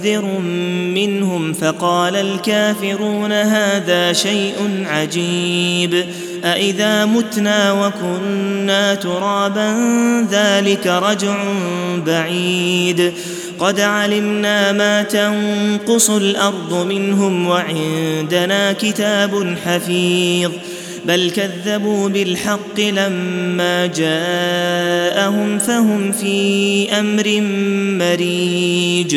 منذر منهم فقال الكافرون هذا شيء عجيب أإذا متنا وكنا ترابا ذلك رجع بعيد قد علمنا ما تنقص الأرض منهم وعندنا كتاب حفيظ بل كذبوا بالحق لما جاءهم فهم في أمر مريج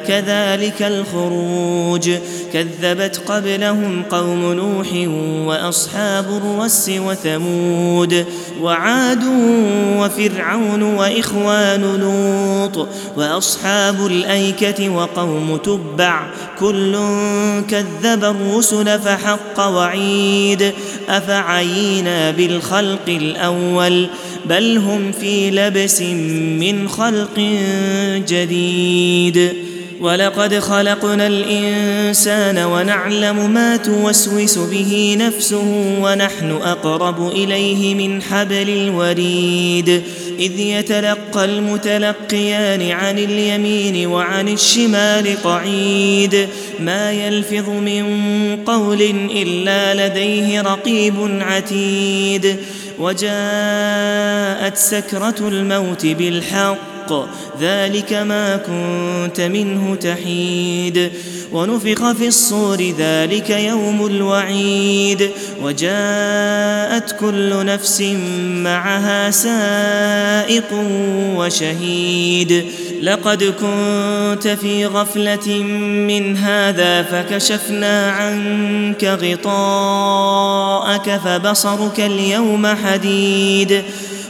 كذلك الخروج. كذبت قبلهم قوم نوح وأصحاب الرس وثمود وعاد وفرعون وإخوان لوط وأصحاب الأيكة وقوم تبع. كل كذب الرسل فحق وعيد. أفعينا بالخلق الأول؟ بل هم في لبس من خلق جديد. ولقد خلقنا الإنسان ونعلم ما توسوس به نفسه ونحن أقرب إليه من حبل الوريد. إذ يتلقى المتلقيان عن اليمين وعن الشمال قعيد. ما يلفظ من قول إلا لديه رقيب عتيد. وجاءت سكرة الموت بالحق ذلك ما كنت منه تحيد. ونفخ في الصور ذلك يوم الوعيد. وجاءت كل نفس معها سائق وشهيد. لقد كنت في غفلة من هذا فكشفنا عنك غطاءك فبصرك اليوم حديد.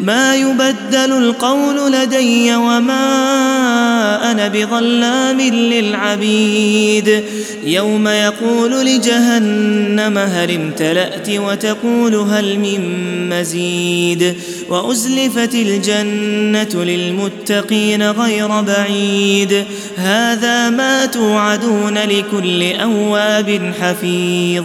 ما يبدل القول لدي وما أنا بظلام للعبيد. يوم يقول لجهنم هل امتلأت وتقول هل من مزيد. وأزلفت الجنة للمتقين غير بعيد. هذا ما توعدون لكل أواب حفيظ.